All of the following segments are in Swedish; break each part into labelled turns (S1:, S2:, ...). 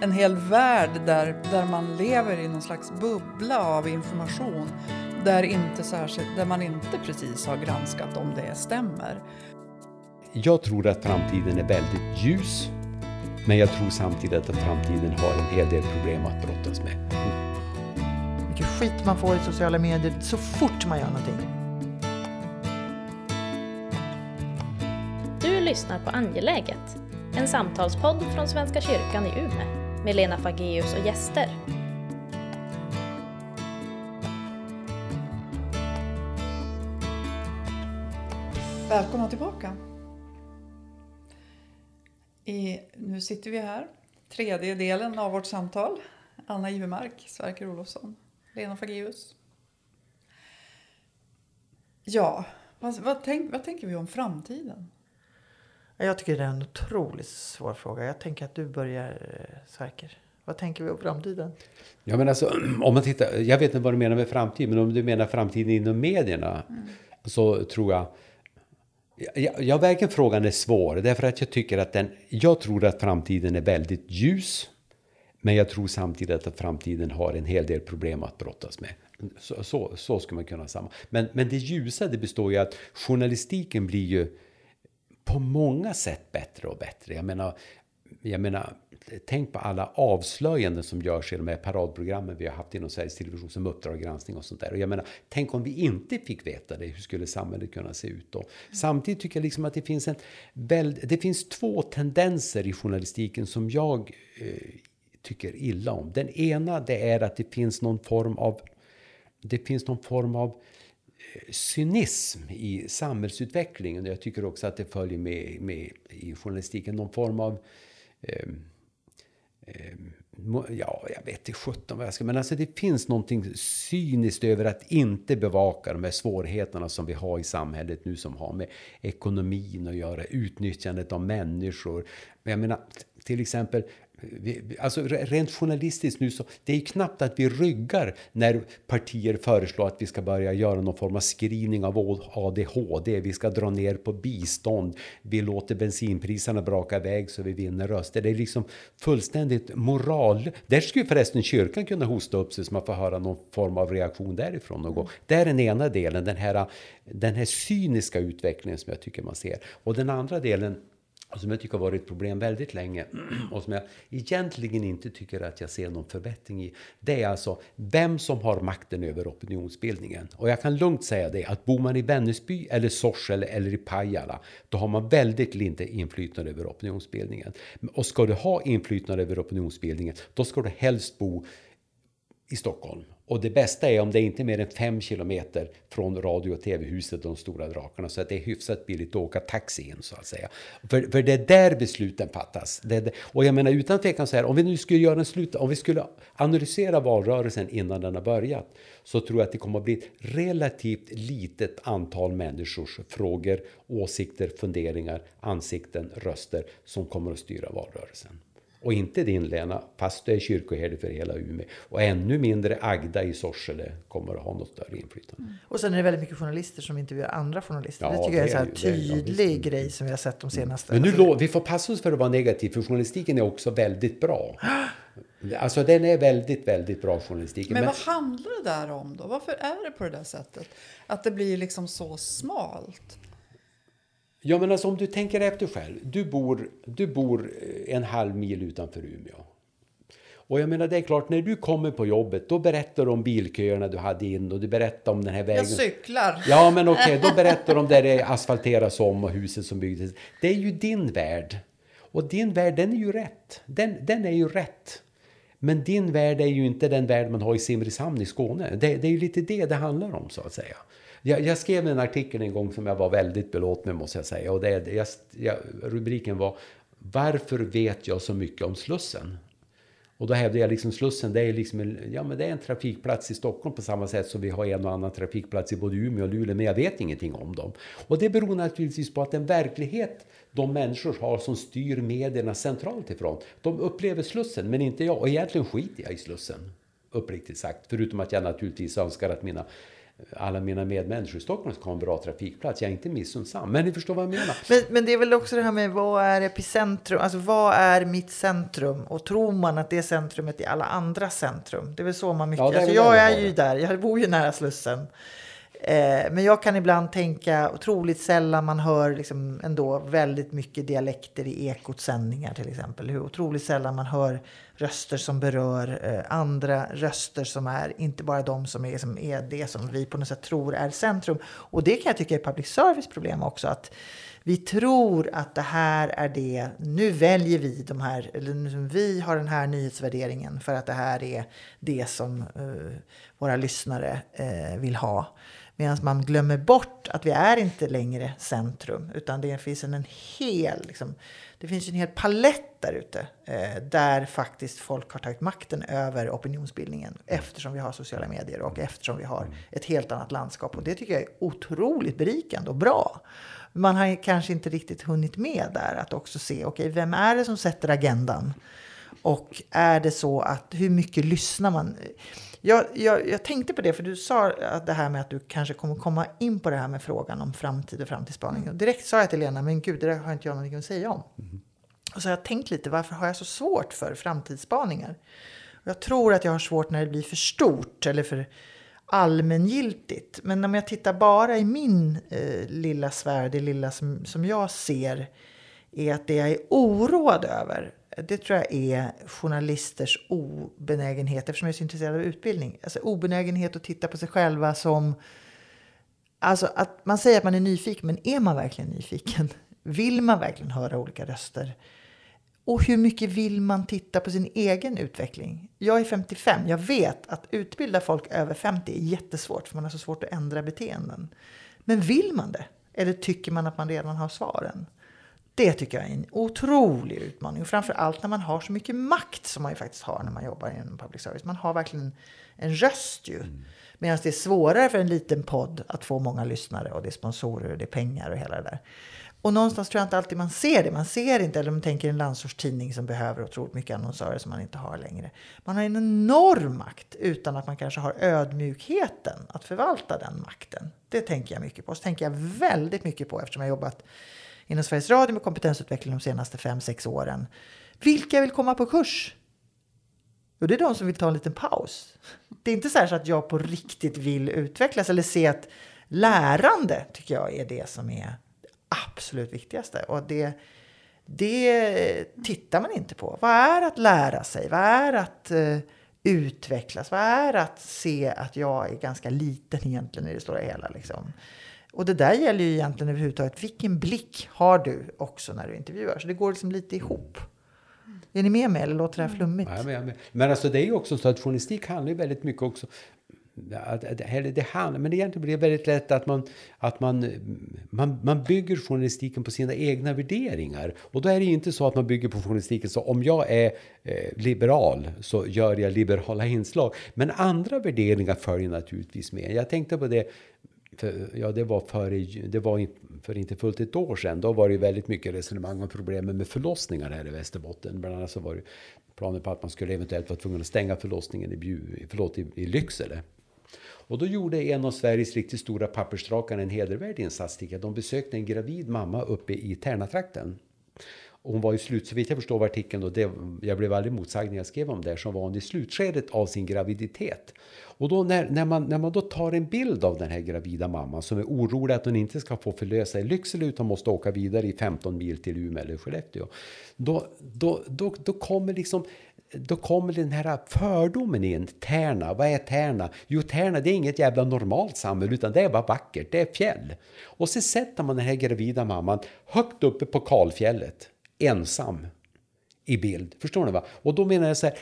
S1: en hel värld där, där man lever i någon slags bubbla av information där, inte särskilt, där man inte precis har granskat om det stämmer.
S2: Jag tror att framtiden är väldigt ljus. Men jag tror samtidigt att framtiden har en hel del problem att brottas med.
S3: Mycket skit man får i sociala medier så fort man gör någonting.
S4: Du lyssnar på Angeläget, en samtalspodd från Svenska kyrkan i Umeå med Lena Fageus och gäster.
S1: Välkomna tillbaka. I, nu sitter vi här, tredje delen av vårt samtal. Anna Ivermark, Sverker Olofsson, Lena Fageus. Ja, vad, vad, tänk, vad tänker vi om framtiden?
S3: Jag tycker det är en otroligt svår fråga. Jag tänker att du börjar, eh, Sverker. Vad tänker vi om framtiden?
S2: Ja, men alltså, om man tittar, jag vet inte vad du menar med framtid, men om du menar framtiden inom medierna mm. så tror jag jag, jag verkligen frågan är svår, därför att jag tycker att den, jag tror att framtiden är väldigt ljus. Men jag tror samtidigt att framtiden har en hel del problem att brottas med. Så, så, så skulle man kunna samma. Men, men det ljusa det består ju att journalistiken blir ju på många sätt bättre och bättre. Jag menar, jag menar, tänk på alla avslöjanden som görs i de här paradprogrammen vi har haft inom Sveriges Television som Uppdrag granskning och sånt där. Och jag menar, tänk om vi inte fick veta det, hur skulle samhället kunna se ut då? Samtidigt tycker jag liksom att det finns en väl, det finns två tendenser i journalistiken som jag eh, tycker illa om. Den ena det är att det finns någon form av det finns någon form av eh, cynism i samhällsutvecklingen. Jag tycker också att det följer med, med i journalistiken någon form av eh, ja, jag vet inte sjutton vad jag ska... Men alltså det finns någonting cyniskt över att inte bevaka de här svårigheterna som vi har i samhället nu som har med ekonomin att göra, utnyttjandet av människor. Men jag menar, till exempel Alltså rent journalistiskt nu så, det är ju knappt att vi ryggar när partier föreslår att vi ska börja göra någon form av screening av ADHD, vi ska dra ner på bistånd, vi låter bensinpriserna braka iväg så vi vinner röster. Det är liksom fullständigt moral. Där skulle förresten kyrkan kunna hosta upp sig så man får höra någon form av reaktion därifrån någon gång. Det är den ena delen, den här, den här cyniska utvecklingen som jag tycker man ser. Och den andra delen som jag tycker har varit ett problem väldigt länge och som jag egentligen inte tycker att jag ser någon förbättring i. Det är alltså vem som har makten över opinionsbildningen. Och jag kan lugnt säga det att bor man i Vännäsby eller Sorsele eller i Pajala då har man väldigt lite inflytande över opinionsbildningen. Och ska du ha inflytande över opinionsbildningen då ska du helst bo i Stockholm och det bästa är om det inte är mer än 5 kilometer från radio och tv-huset de stora drakarna så att det är hyfsat billigt att åka taxi in så att säga. För, för det är där besluten fattas. Det det. Och jag menar utan tvekan så här, om vi nu skulle göra en slut, om vi skulle analysera valrörelsen innan den har börjat så tror jag att det kommer att bli ett relativt litet antal människors frågor, åsikter, funderingar, ansikten, röster som kommer att styra valrörelsen. Och inte din Lena, fast du är kyrkoherde för hela Umeå. Och ännu mindre Agda i Sorsele kommer att ha något större inflytande. Mm.
S3: Och sen är det väldigt mycket journalister som intervjuar andra journalister. Ja, det tycker det jag är en tydlig ja, grej som vi har sett de mm. senaste...
S2: Men nu vi får passa oss för att vara negativ, för journalistiken är också väldigt bra. Alltså den är väldigt, väldigt bra journalistik.
S1: Men, Men vad handlar det där om då? Varför är det på det där sättet? Att det blir liksom så smalt?
S2: Ja, men alltså om du tänker efter själv. Du bor, du bor eh, en halv mil utanför Umeå. Och jag menar, det är klart, när du kommer på jobbet, då berättar du om bilköerna du hade in och du berättar om den här vägen. Jag
S1: cyklar.
S2: Ja, men okej, okay, då berättar de där det asfalteras om och huset som byggdes. Det är ju din värld. Och din värld, den är ju rätt. Den, den är ju rätt. Men din värld är ju inte den värld man har i Simrishamn i Skåne. Det, det är ju lite det det handlar om, så att säga. Jag, jag, skrev en artikel en gång som jag var väldigt belåten med måste jag säga. Och det, jag, jag, rubriken var Varför vet jag så mycket om Slussen? Och då hävdade jag liksom Slussen, det är liksom en, ja, men det är en trafikplats i Stockholm på samma sätt som vi har en och annan trafikplats i både Umeå och Luleå, men jag vet ingenting om dem. Och det beror naturligtvis på att den verklighet de människor har som styr medierna centralt ifrån, de upplever Slussen, men inte jag. Och egentligen skiter jag i Slussen, uppriktigt sagt. Förutom att jag naturligtvis önskar att mina alla mina medmänniskor i Stockholm ska ha en bra trafikplats. Jag är inte missunnsam, men ni förstår vad jag menar.
S3: Men, men det är väl också det här med vad är epicentrum? Alltså vad är mitt centrum? Och tror man att det centrumet är alla andra centrum? Det är väl så man mycket...
S2: Ja, är
S3: alltså, jag är ju där, jag bor ju nära Slussen. Eh, men jag kan ibland tänka otroligt sällan man hör liksom ändå väldigt mycket dialekter i Ekots sändningar till exempel. Hur otroligt sällan man hör röster som berör eh, andra röster som är inte bara de som är, som är det som vi på något sätt tror är centrum. Och det kan jag tycka är public service problem också. Att vi tror att det här är det. Nu väljer vi de här, eller vi har den här nyhetsvärderingen för att det här är det som eh, våra lyssnare eh, vill ha. Medan man glömmer bort att vi är inte längre centrum utan det finns en, en hel, liksom, det finns en hel palett där ute eh, där faktiskt folk har tagit makten över opinionsbildningen eftersom vi har sociala medier och eftersom vi har ett helt annat landskap. Och det tycker jag är otroligt berikande och bra. Man har kanske inte riktigt hunnit med där att också se, okej, vem är det som sätter agendan? Och är det så att hur mycket lyssnar man? Jag, jag, jag tänkte på det, för du sa att det här med att du kanske kommer komma in på det här med frågan om framtid och framtidsspaning. Och direkt sa jag till Lena, men gud, det där har inte jag någonting att säga om. Och så har jag tänkt lite, varför har jag så svårt för framtidsspaningar? Och jag tror att jag har svårt när det blir för stort eller för allmängiltigt. Men om jag tittar bara i min eh, lilla sfär, det lilla som, som jag ser, är att det jag är oroad över, det tror jag är journalisters obenägenhet, eftersom jag är så intresserad av utbildning. Alltså obenägenhet att titta på sig själva som... Alltså att man säger att man är nyfiken, men är man verkligen nyfiken? Vill man verkligen höra olika röster? Och hur mycket vill man titta på sin egen utveckling? Jag är 55. Jag vet att utbilda folk över 50 är jättesvårt för man har så svårt att ändra beteenden. Men vill man det? Eller tycker man att man redan har svaren? Det tycker jag är en otrolig utmaning. Och framför allt när man har så mycket makt som man ju faktiskt har när man jobbar inom public service. Man har verkligen en röst ju. Medan det är svårare för en liten podd att få många lyssnare och det är sponsorer och det är pengar och hela det där. Och någonstans tror jag inte alltid man ser det. Man ser inte, eller man tänker en landsortstidning som behöver otroligt mycket annonsörer som man inte har längre. Man har en enorm makt utan att man kanske har ödmjukheten att förvalta den makten. Det tänker jag mycket på. Så tänker jag väldigt mycket på eftersom jag jobbat inom Sveriges Radio med kompetensutveckling de senaste fem sex åren. Vilka vill komma på kurs? Jo, det är de som vill ta en liten paus. Det är inte så, här så att jag på riktigt vill utvecklas eller se att lärande tycker jag är det som är det absolut viktigaste. Och det, det tittar man inte på. Vad är att lära sig? Vad är att uh, utvecklas? Vad är att se att jag är ganska liten egentligen i det stora hela? Liksom? Och det där gäller ju egentligen överhuvudtaget. Vilken blick har du också när du intervjuar? Så det går liksom lite ihop. Är ni med mig eller låter det här flummigt?
S2: Ja, men, men, men alltså det är ju också så att journalistik handlar ju väldigt mycket också att, att, eller det handlar, men egentligen blir det väldigt lätt att man, att man, man, man bygger journalistiken på sina egna värderingar. Och då är det ju inte så att man bygger på journalistiken så om jag är eh, liberal så gör jag liberala inslag. Men andra värderingar följer naturligtvis med. Jag tänkte på det för, ja, det var, för, det var för inte fullt ett år sedan. Då var det väldigt mycket resonemang om problemen med förlossningar här i Västerbotten. Bland annat så var det planer på att man skulle eventuellt vara tvungen att stänga förlossningen i, Bju, förlåt, i, i Lycksele. Och då gjorde en av Sveriges riktigt stora pappersdrakar en hedervärd insats. De besökte en gravid mamma uppe i Tärnatrakten. Och hon var i slut, så vitt jag förstår av artikeln, och det, jag blev aldrig motsagd när jag skrev om det, så var hon i slutskedet av sin graviditet. Och då när, när, man, när man då tar en bild av den här gravida mamman som är orolig att hon inte ska få förlösa i Lycksele utan måste åka vidare i 15 mil till Umeå eller Skellefteå. Då, då, då, då kommer liksom då kommer den här fördomen in. Tärna, vad är Tärna? Jo, Tärna det är inget jävla normalt samhälle utan det är bara vackert, det är fjäll. Och så sätter man den här gravida mamman högt uppe på kalfjället, ensam i bild. Förstår ni? va? Och då menar jag så här,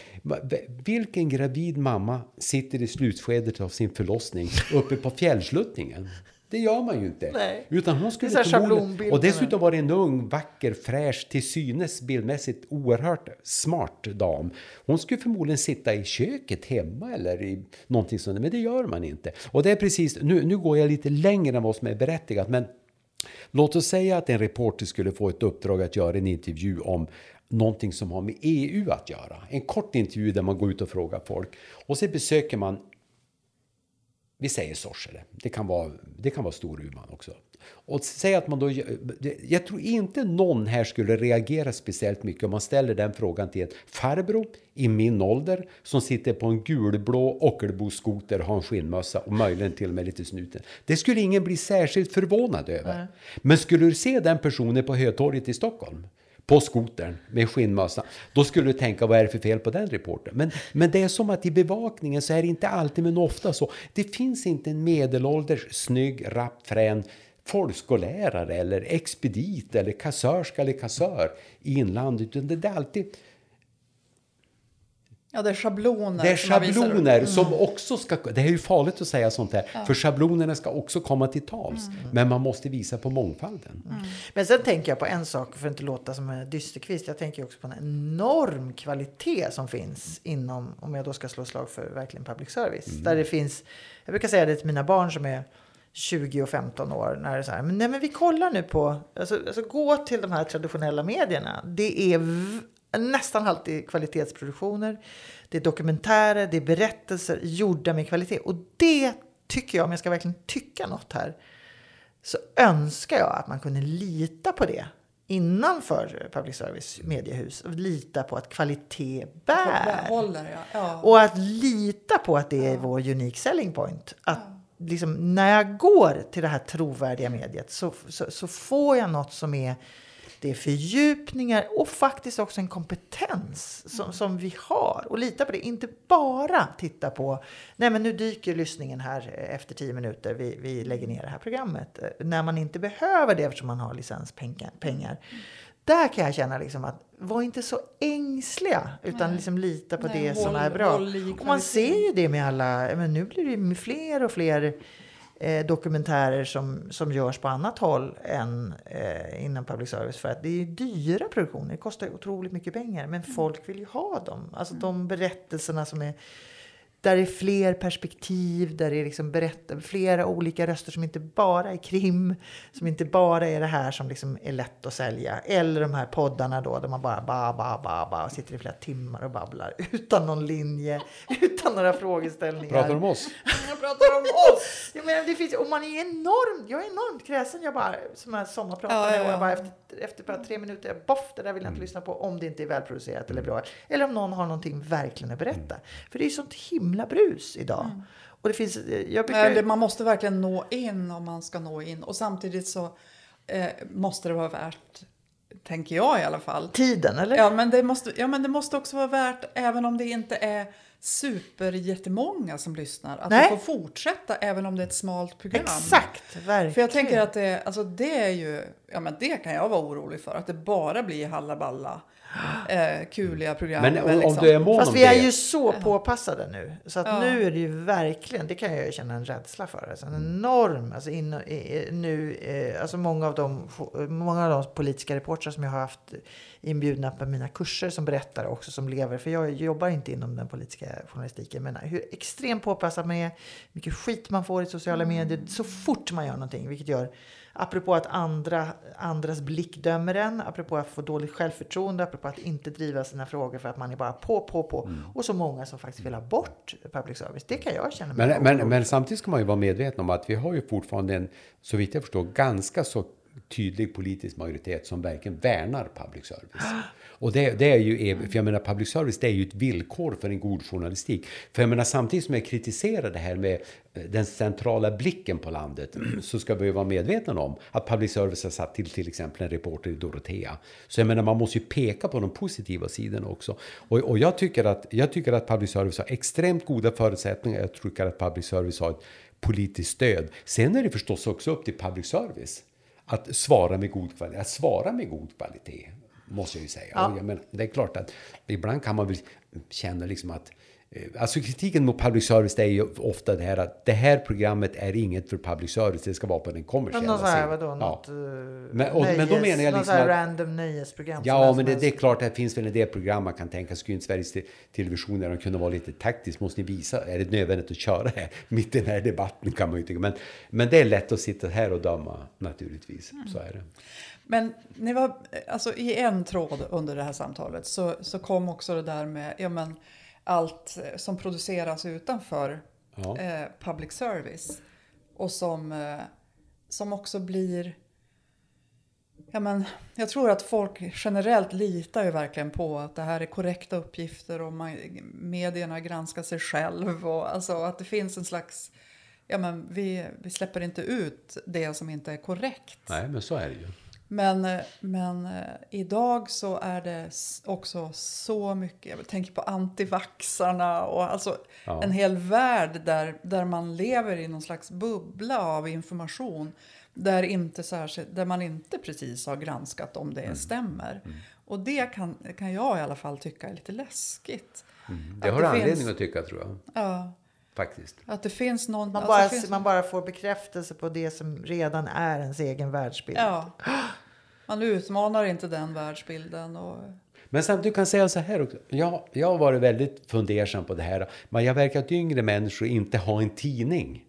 S2: vilken gravid mamma sitter i slutskedet av sin förlossning uppe på fjällsluttningen? Det gör man ju inte.
S3: Nej.
S2: Utan hon skulle
S3: Det är.
S2: Och dessutom var det en ung, vacker, fräsch, till synes bildmässigt oerhört smart dam. Hon skulle förmodligen sitta i köket hemma eller i någonting sånt, men det gör man inte. Och det är precis, nu, nu går jag lite längre än vad som är berättigat, men låt oss säga att en reporter skulle få ett uppdrag att göra en intervju om någonting som har med EU att göra. En kort intervju där man går ut och frågar folk. Och så besöker man vi säger Sorsele, det kan vara, det kan vara Storuman också. Och säg att man då, jag tror inte någon här skulle reagera speciellt mycket om man ställer den frågan till en farbror i min ålder som sitter på en gulblå Ockelbo-skoter har en skinnmössa och möjligen till och med lite snuten. Det skulle ingen bli särskilt förvånad över. Men skulle du se den personen på Hötorget i Stockholm på skotern med skinnmössa. Då skulle du tänka, vad är det för fel på den reportern? Men, men det är som att i bevakningen så är det inte alltid, men ofta så. Det finns inte en medelålders, snygg, rapp, frän folkskollärare eller expedit eller kassörska eller kassör i inlandet. Utan det är alltid
S1: Ja, det är schabloner.
S2: Det är schabloner som, som mm. också ska... Det är ju farligt att säga sånt här, ja. för schablonerna ska också komma till tals. Mm. Men man måste visa på mångfalden. Mm.
S3: Men sen tänker jag på en sak, för att inte låta som en dysterkvist. Jag tänker också på en enorm kvalitet som finns inom, om jag då ska slå slag för verkligen public service. Mm. Där det finns, jag brukar säga det till mina barn som är 20 och 15 år. När det är så här, men, nej, men vi kollar nu på, alltså, alltså gå till de här traditionella medierna. Det är nästan alltid kvalitetsproduktioner. Det är dokumentärer, det är berättelser gjorda med kvalitet. Och det tycker jag, om jag ska verkligen tycka något här, så önskar jag att man kunde lita på det innanför public service mediehus och lita på att kvalitet bär.
S1: Håller, ja. Ja.
S3: Och att lita på att det är ja. vår unique selling point. Att liksom, när jag går till det här trovärdiga mediet så, så, så får jag något som är det är fördjupningar och faktiskt också en kompetens som, som vi har. Och lita på det, inte bara titta på nej men nu dyker lyssningen här efter tio minuter, vi, vi lägger ner det här programmet. När man inte behöver det eftersom man har licenspengar. Pengar. Där kan jag känna liksom att var inte så ängsliga utan liksom lita på Nej, det håll, som är bra. Och man ser ju det med alla, men nu blir det fler och fler eh, dokumentärer som, som görs på annat håll än eh, inom public service. För att det är dyra produktioner, det kostar otroligt mycket pengar. Men mm. folk vill ju ha dem. Alltså mm. de berättelserna som är där det är fler perspektiv, där det är liksom berättar, flera olika röster som inte bara är krim, som inte bara är det här som liksom är lätt att sälja. Eller de här poddarna då, där man bara ba, ba, ba, ba, och sitter i flera timmar och babblar utan någon linje, utan några frågeställningar.
S2: Pratar om oss?
S3: Jag pratar om oss! Jag menar, det finns, och man är enormt, jag är enormt kräsen. Jag bara, som jag sommarpratar ja, ja, ja. och jag bara efter, efter bara tre minuter, boff, det där vill jag inte mm. lyssna på om det inte är välproducerat eller bra. Eller om någon har någonting verkligen att berätta. Mm. För det är sånt himla himla brus idag. Mm. Och det finns, jag
S1: brukar... Man måste verkligen nå in om man ska nå in. Och samtidigt så eh, måste det vara värt, tänker jag i alla fall.
S3: Tiden, eller?
S1: Ja men, det måste, ja, men det måste också vara värt, även om det inte är superjättemånga som lyssnar. Att Nej. få fortsätta även om det är ett smalt program.
S3: Exakt, verkligen.
S1: För jag tänker att det, alltså det är ju, ja men det kan jag vara orolig för. Att det bara blir hallaballa eh, kuliga program.
S2: Men, men liksom. om du är mån
S3: Fast vi är ju så påpassade nu. Så att ja. nu är det ju verkligen, det kan jag ju känna en rädsla för. Alltså en enorm, alltså in, nu, eh, alltså många av de, många av de politiska reportrar som jag har haft inbjudna på mina kurser som berättare också som lever, för jag jobbar inte inom den politiska journalistiken, men hur extremt påpassad man är, mycket skit man får i sociala mm. medier så fort man gör någonting, vilket gör Apropå att andra, andras blick dömer en, apropå att få dåligt självförtroende, apropå att inte driva sina frågor för att man är bara på, på, på. Mm. Och så många som faktiskt vill ha bort public service. Det kan jag känna
S2: mig men, men, men samtidigt ska man ju vara medveten om att vi har ju fortfarande en, så vitt jag förstår, ganska så tydlig politisk majoritet som verkligen värnar public service. Och det, det, är ju, för jag menar public service det är ju ett villkor för en god journalistik. För jag menar samtidigt som jag kritiserar det här med eh, den centrala blicken på landet så ska vi vara medvetna om att public service har satt till till exempel en reporter i Dorotea. Så jag menar man måste ju peka på de positiva sidorna också. Och, och jag, tycker att, jag tycker att public service har extremt goda förutsättningar. Jag tycker att public service har ett politiskt stöd. Sen är det förstås också upp till public service att svara med god kvalitet. Att svara med god kvalitet, måste jag ju säga. Ja. Men det är klart att ibland kan man väl känna liksom att alltså kritiken mot public service är ju ofta det här att det här programmet är inget för public service, det ska vara på den kommersiella
S3: sidan. Något, vadå, ja. något, uh,
S2: men, och, nöjes, men då menar jag liksom
S3: att, random nöjesprogram.
S2: Ja, men det, det, är klart att det finns väl en del program man kan tänka sig. Sveriges Television där de kunde vara lite taktiskt. Måste ni visa, är det nödvändigt att köra här mitt i den här debatten kan man ju tycka. Men, men det är lätt att sitta här och döma naturligtvis. Mm. Så är det.
S1: Men ni var, alltså, i en tråd under det här samtalet så, så kom också det där med ja, men, allt som produceras utanför
S2: Ja.
S1: eh, public service. Och som, eh, som också blir... Ja, men, jag tror att folk generellt litar ju verkligen på att det här är korrekta uppgifter och man, medierna granskar sig själv. Och, alltså att det finns en slags... Ja, men vi, vi släpper inte ut det som inte är korrekt.
S2: Nej, men så är det ju.
S1: Men, eh, men eh, idag så är det också så mycket, jag tänker på antivaxarna och alltså
S2: Ja.
S1: en hel värld där, där man lever i någon slags bubbla av information. Där, inte särskilt, där man inte precis har granskat om det
S2: Mm.
S1: stämmer. Och det kan, kan jag i alla fall tycka är lite läskigt.
S2: Det
S1: Att
S2: har du
S1: det finns-
S2: anledning att tycka, tror jag.
S1: Ja,
S2: Faktiskt.
S1: att det finns någon...
S3: Man
S1: alltså,
S3: bara,
S1: finns,
S3: man bara får bekräftelse på det som redan är ens egen världsbild.
S1: Ja. Man utmanar inte den världsbilden. Och,
S2: Men samtidigt du kan säga så här också. Jag, jag har varit väldigt fundersam på det här. Men jag verkar att yngre människor inte har en tidning.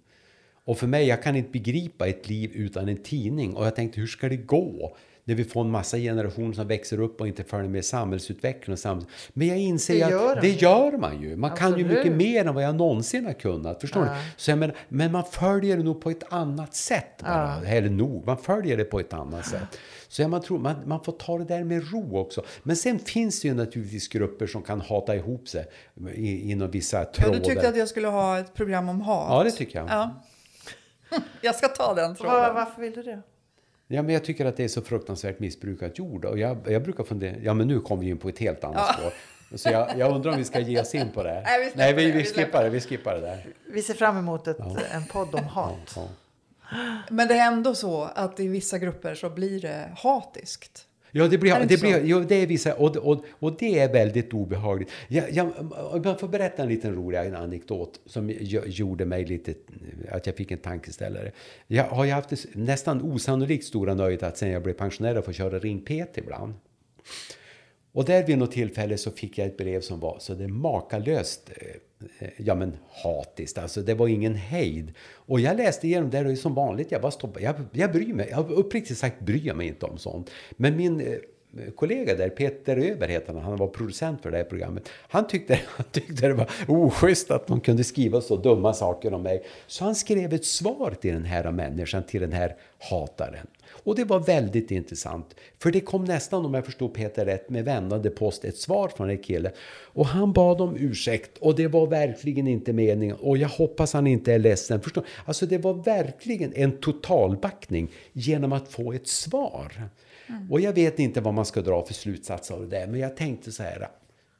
S2: Och för mig, jag kan inte begripa ett liv utan en tidning. Och jag tänkte, hur ska det gå? När vi får en massa generationer som växer upp och inte följer med samhällsutvecklingen. Och samhälls... Men jag inser
S3: Det gör
S2: att
S3: de
S2: det gör man ju. Man kan ju
S3: Absolut.
S2: mycket mer än vad jag någonsin har kunnat. Förstår
S3: Ja.
S2: du? Så jag menar, men man följer det nog på ett annat sätt. Bara. Eller nog, man följer det på ett annat sätt. Så ja, man, tror, man, man får ta det där med ro också. Men sen finns det ju naturligtvis grupper som kan hata ihop sig i, inom vissa
S1: ja,
S2: trådar.
S1: du tyckte att jag skulle ha ett program om hat.
S2: Ja, det tycker jag.
S1: Ja. Jag ska ta den
S3: Var,
S1: tråden.
S3: varför vill du det?
S2: Ja, men jag tycker att det är så fruktansvärt missbrukat jord. Och jag, jag brukar fundera, ja men nu kommer vi in på ett helt annat spår. Så jag, jag undrar om vi ska ge oss in på det.
S1: Nej, vi
S2: Nej, vi, vi skippar det. Vi skippar det där.
S3: Vi ser fram emot ett, en podd om hat.
S2: Ja.
S1: Men det är ändå så att i vissa grupper så blir det hatiskt.
S2: Ja, det, blir,
S1: Är det
S2: det, blir, jo, det är vissa, och, och, och det är väldigt obehagligt. Jag, jag, jag får berätta en liten rolig anekdot som gjorde mig lite, att jag fick en tankeställare. Jag har ju haft det nästan osannolikt stora nöjet att sen jag blev pensionär få köra Ring Peter ibland. Och där vid något tillfälle så fick jag ett brev som var så det makalöst eh, ja men hatiskt. Alltså det var ingen hejd. Och jag läste igenom det och som vanligt, jag bara stoppade. Jag, jag bryr mig, jag, uppriktigt sagt bryr jag mig inte om sånt. Men min eh, kollega där, Peter Öber heter han, han var producent för det här programmet. Han tyckte, han tyckte det var oschysst att de kunde skriva så dumma saker om mig. Så han skrev ett svar till den här människan, till den här hataren. Och det var väldigt intressant. För det kom nästan, om jag förstod Peter rätt, med vändande post ett svar från en kille. Och han bad om ursäkt. Och det var verkligen inte meningen. Och jag hoppas han inte är ledsen. Förstår? Alltså det var verkligen en totalbackning genom att få ett svar. Och jag vet inte vad man ska dra för slutsats av det där. Men jag tänkte så här.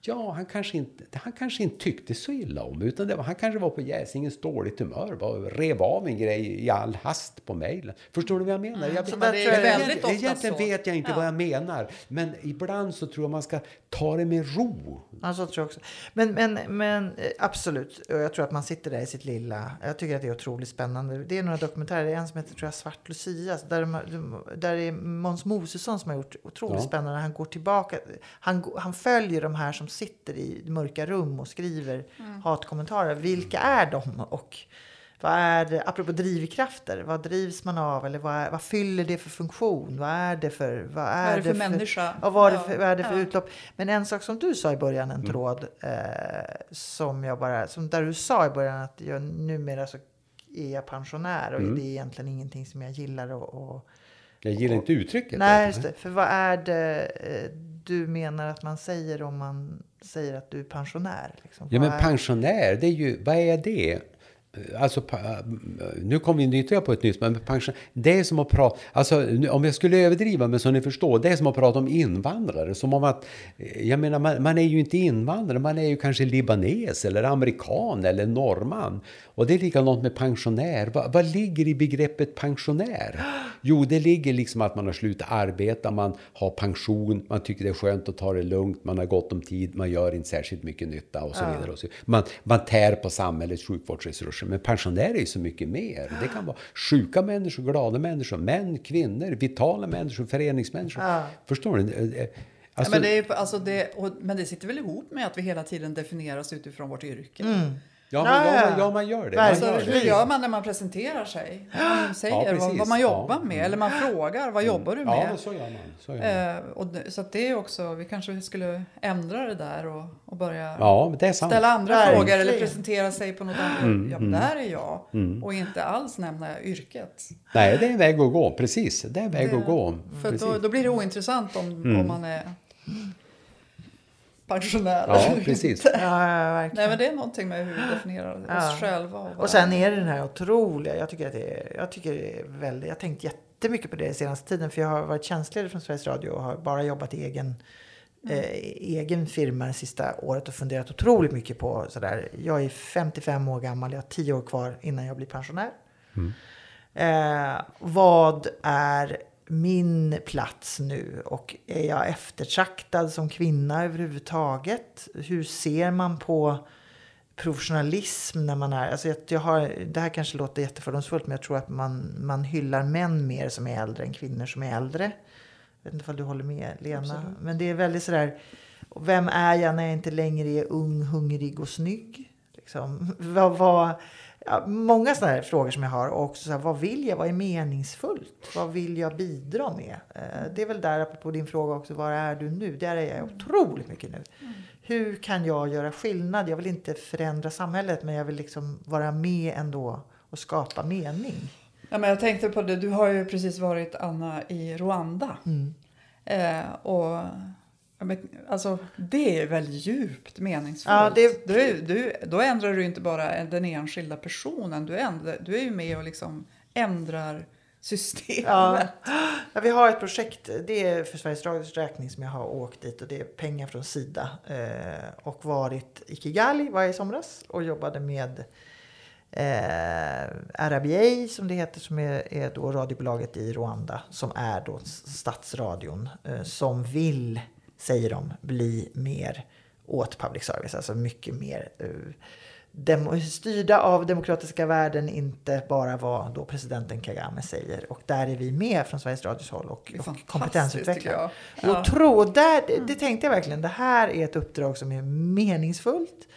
S2: Ja, han kanske inte, han kanske inte tyckte så illa om utan det var, han kanske var på jäsingens dåligt humör. Bara rev av en grej i all hast på mejlen. Förstår du vad jag menar? Jag,
S3: Så
S1: det är
S3: tror jag-
S1: väldigt
S2: Egentligen-
S1: så.
S2: vet jag inte
S1: Ja.
S2: vad jag menar. Men ibland så tror jag man ska ta det med ro.
S3: Ja, så tror jag också. Men, men, men eh, absolut, jag tror att man sitter där i sitt lilla. Jag tycker att det är otroligt spännande. Det är några dokumentärer, det är en som heter tror jag, Svart Lucia. Där, där är Måns Mosesson som har gjort otroligt
S2: Ja.
S3: spännande. Han går tillbaka, han, han följer de här som sitter i mörka rum och skriver hatkommentarer. Vilka är de? Och vad är det, apropå drivkrafter, vad drivs man av? Eller vad, är, vad fyller det för funktion? Vad är det för, vad är
S1: Vad är det för människa?
S3: Ja, vad är det för, vad är det för
S1: ja.
S3: utlopp? Men en sak som du sa i början, en tråd, eh, som jag bara, som där du sa i början att jag numera så är jag pensionär och det är egentligen ingenting som jag gillar och, och
S2: Jag gillar inte uttrycket.
S3: Nej, just det. För vad är det eh, du menar att man säger om man säger att du är pensionär? Liksom?
S2: Ja, men
S3: är-
S2: pensionär, det är ju, vad är det? Alltså, nu kommer vi in ytterligare på ett nytt, men pension, det är som att prata, alltså om jag skulle överdriva, men så ni förstår, det är som att prata om invandrare, som om att, jag menar, man, man är ju inte invandrare, man är ju kanske libanes eller amerikan eller norrman. Och det är likadant med pensionär. Vad, vad ligger i begreppet pensionär? Jo, det ligger liksom att man har slutat arbeta, man har pension, man tycker det är skönt att ta det lugnt, man har gott om tid, man gör inte särskilt mycket nytta och så vidare. Och så. Man, man tär på samhällets sjukvårdsresurser. Men pensionärer är ju så mycket mer. Det kan vara sjuka människor, glada människor, män, kvinnor, vitala människor, föreningsmänniskor. Förstår ni?
S1: Ja,
S2: Alltså,
S1: men, det är, alltså det, och, men det sitter väl ihop med att vi hela tiden definieras utifrån vårt yrke.
S2: Ja, men,
S3: Ja,
S2: ja,
S3: ja.
S2: ja, man gör det. Man gör
S1: hur
S2: det.
S1: gör man när man presenterar sig? Man säger
S2: Ja,
S1: vad, vad man jobbar
S2: Ja.
S1: med eller man frågar vad jobbar du
S2: Ja,
S1: med?
S2: men så gör man. Så gör man.
S1: Eh, och, det- så att det är också, vi kanske skulle ändra det där och, och börja
S2: Ja, men det är sant.
S1: ställa andra
S3: Verkligen.
S1: frågor eller presentera sig på något annat.
S2: Mm,
S1: ja, men där är jag. Och inte alls nämna yrket.
S2: Nej, det är en väg att gå. Precis, det är en väg
S1: Det-
S2: att gå.
S1: För då, då blir det ointressant om,
S2: Mm.
S1: om man är pensionär.
S2: Ja, precis.
S3: Ja, ja, verkligen.
S1: Nej men det är någonting med hur vi definierar
S3: Ja.
S1: oss själva. Och,
S3: Och sen är det den här otroliga, jag tycker att det är, jag tycker det är väldigt, jag har tänkt jättemycket på det senaste tiden för jag har varit tjänstledig från Sveriges Radio och har bara jobbat i egen, eh, egen firma det sista året och funderat otroligt mycket på sådär. Jag är 55 år gammal, jag har 10 år kvar innan jag blir pensionär. Eh, vad är min plats nu och är jag eftertraktad som kvinna överhuvudtaget? Hur ser man på professionalism när man är... Alltså jag, jag har, det här kanske låter jättefördomsfullt men jag tror att man, man hyllar män mer som är äldre än kvinnor som är äldre. Jag vet inte om du håller med Lena.
S1: Absolut.
S3: Men det är väldigt sådär... Vem är jag när jag inte längre är ung, hungrig och snygg? Liksom, vad, vad, ja, många sådana här frågor som jag har. Och också så här, vad vill jag? Vad är meningsfullt? Vad vill jag bidra med? Eh, det är väl där, apropå din fråga också, var är du nu? Där är jag otroligt mycket nu. Hur kan jag göra skillnad? Jag vill inte förändra samhället men jag vill liksom vara med ändå och skapa mening.
S1: Ja, men jag tänkte på det, du har ju precis varit Anna i Rwanda.
S3: Mm.
S1: Eh, och ja, men, alltså, det är väl djupt meningsfullt.
S3: Ja, det-
S1: du, du, då ändrar du inte bara den enskilda personen, du, ändrar, du är ju med och liksom ändrar systemet.
S3: Ja. Ja, vi har ett projekt, det är för Sveriges Radios räkning som jag har åkt dit och det är pengar från Sida. Eh, och varit i Kigali var jag i somras och jobbade med eh, RBA som det heter som är, är då radiobolaget i Rwanda som är då statsradion eh, som vill, säger de, bli mer åt public service. Alltså mycket mer eh, demo, styrda av demokratiska värden, inte bara vad då presidenten Kagame säger. Och där är vi med från Sveriges Radios håll och, och kompetensutvecklar.
S1: jag.
S3: Och
S1: Ja.
S3: tro, där, det, det tänkte jag verkligen, det här är ett uppdrag som är meningsfullt.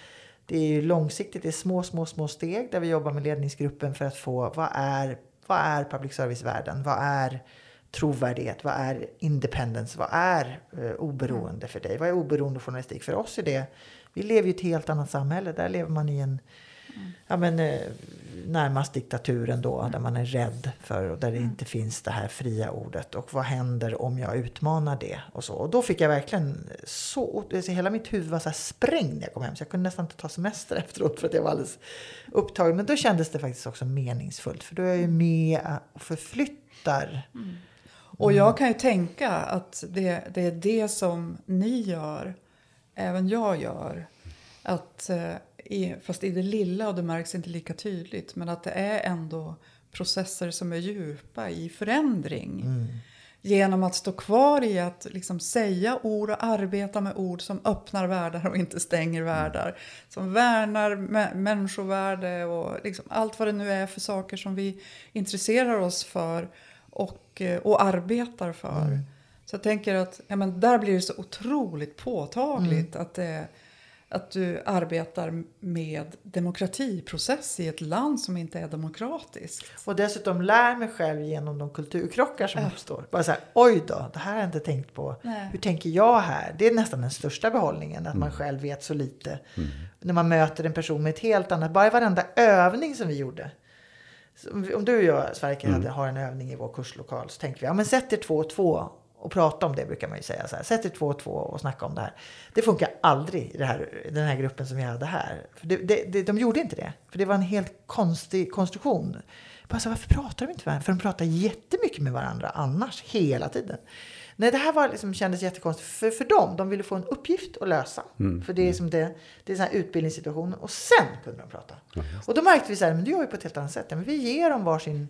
S3: Det är långsiktigt, det är små, små, små steg där vi jobbar med ledningsgruppen för att få vad är, vad är public service-världen? Vad är trovärdighet? Vad är independence? Vad är eh, oberoende för dig? Vad är oberoende journalistik? För oss är det, vi lever ju i ett helt annat samhälle. Där lever man i en ja, men, eh, närmast diktaturen då, där man är rädd för och där det inte finns det här fria ordet. Och vad händer om jag utmanar det? Och, så. och då fick jag verkligen så, alltså, hela mitt huvud var så här sprängd när jag kom hem. Så jag kunde nästan inte ta semester efteråt för att jag var alldeles upptagen. Men då kändes det faktiskt också meningsfullt. För då är jag ju med och förflyttar.
S1: Och jag kan ju tänka att det, det är det som ni gör, även jag gör. Att, eh, i, fast i det lilla och det märks inte lika tydligt, men att det är ändå processer som är djupa i förändring. Genom att stå kvar i att liksom säga ord och arbeta med ord som öppnar världar och inte stänger världar. Som värnar mä- människovärde och liksom allt vad det nu är för saker som vi intresserar oss för och, eh, och arbetar för. Så jag tänker att ja, men där blir det så otroligt påtagligt att, det, att du arbetar med demokratiprocess i ett land som inte är demokratiskt.
S3: Och dessutom lär mig själv genom de kulturkrockar som uppstår. Bara så här, oj då, det här har jag inte tänkt på.
S1: Nej.
S3: Hur tänker jag här? Det är nästan den största behållningen, att man själv vet så lite. När man möter en person med ett helt annat, bara i varenda övning som vi gjorde. Om du och jag, Sverker, hade, har en övning i vår kurslokal så tänker vi, ja men sätt er två och två och prata om det brukar man ju säga. Så här. Sätt er två och två och snacka om det här. Det funkar aldrig i här, den här gruppen som vi hade här. För det, det, det, de gjorde inte det. För det var en helt konstig konstruktion. Bara så, varför pratar de inte med varandra? För de pratar jättemycket med varandra annars, hela tiden. Nej, det här var liksom, kändes jättekonstigt för, för dem. De ville få en uppgift att lösa. För det är, som det, det är sån här utbildningssituation. Och sen kunde de prata. Och då märkte vi så här, men det gör vi på ett helt annat sätt. Men vi ger dem varsin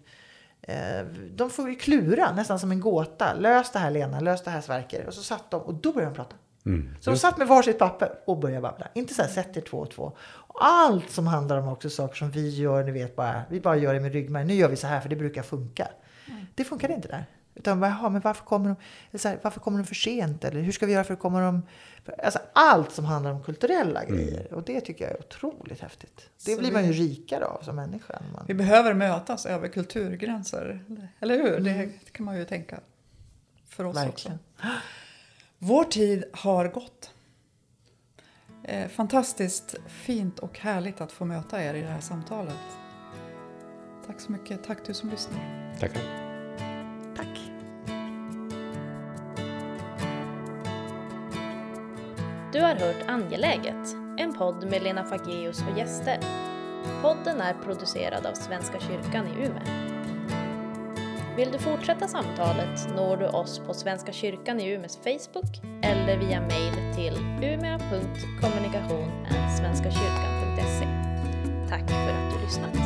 S3: Eh, de får ju klura, nästan som en gåta. Lös det här Lena, lös det här Sverker. Och så satt de och då började de prata. Så de satt med varsitt papper och började babbla. Inte så här, sätt er två och två. Och allt som handlar om också saker som vi gör, ni vet bara, vi bara gör det med ryggmärgen. Nu gör vi så här för det brukar funka. Det funkade inte där. Utan jaha, men varför kommer, de, så här, varför kommer de för sent? Eller hur ska vi göra för att komma de... Alltså allt som handlar om kulturella grejer. Och det tycker jag är otroligt häftigt. Det
S1: Så
S3: blir man ju rikare av som människa. än Man,
S1: Vi behöver mötas över kulturgränser. Eller hur? Det kan man ju tänka. För oss
S3: verkligen.
S1: också. Vår tid har gått. Eh, fantastiskt fint och härligt att få möta er i det här samtalet. Tack så mycket. Tack du som lyssnar.
S2: Tackar.
S4: Du har hört Angeläget, en podd med Lena Fageus och gäster. Podden är producerad av Svenska kyrkan i Umeå. Vill du fortsätta samtalet når du oss på Svenska kyrkan i Umeås Facebook eller via mail till umea.kommunikation.svenskakyrkan.se. Tack för att du lyssnat.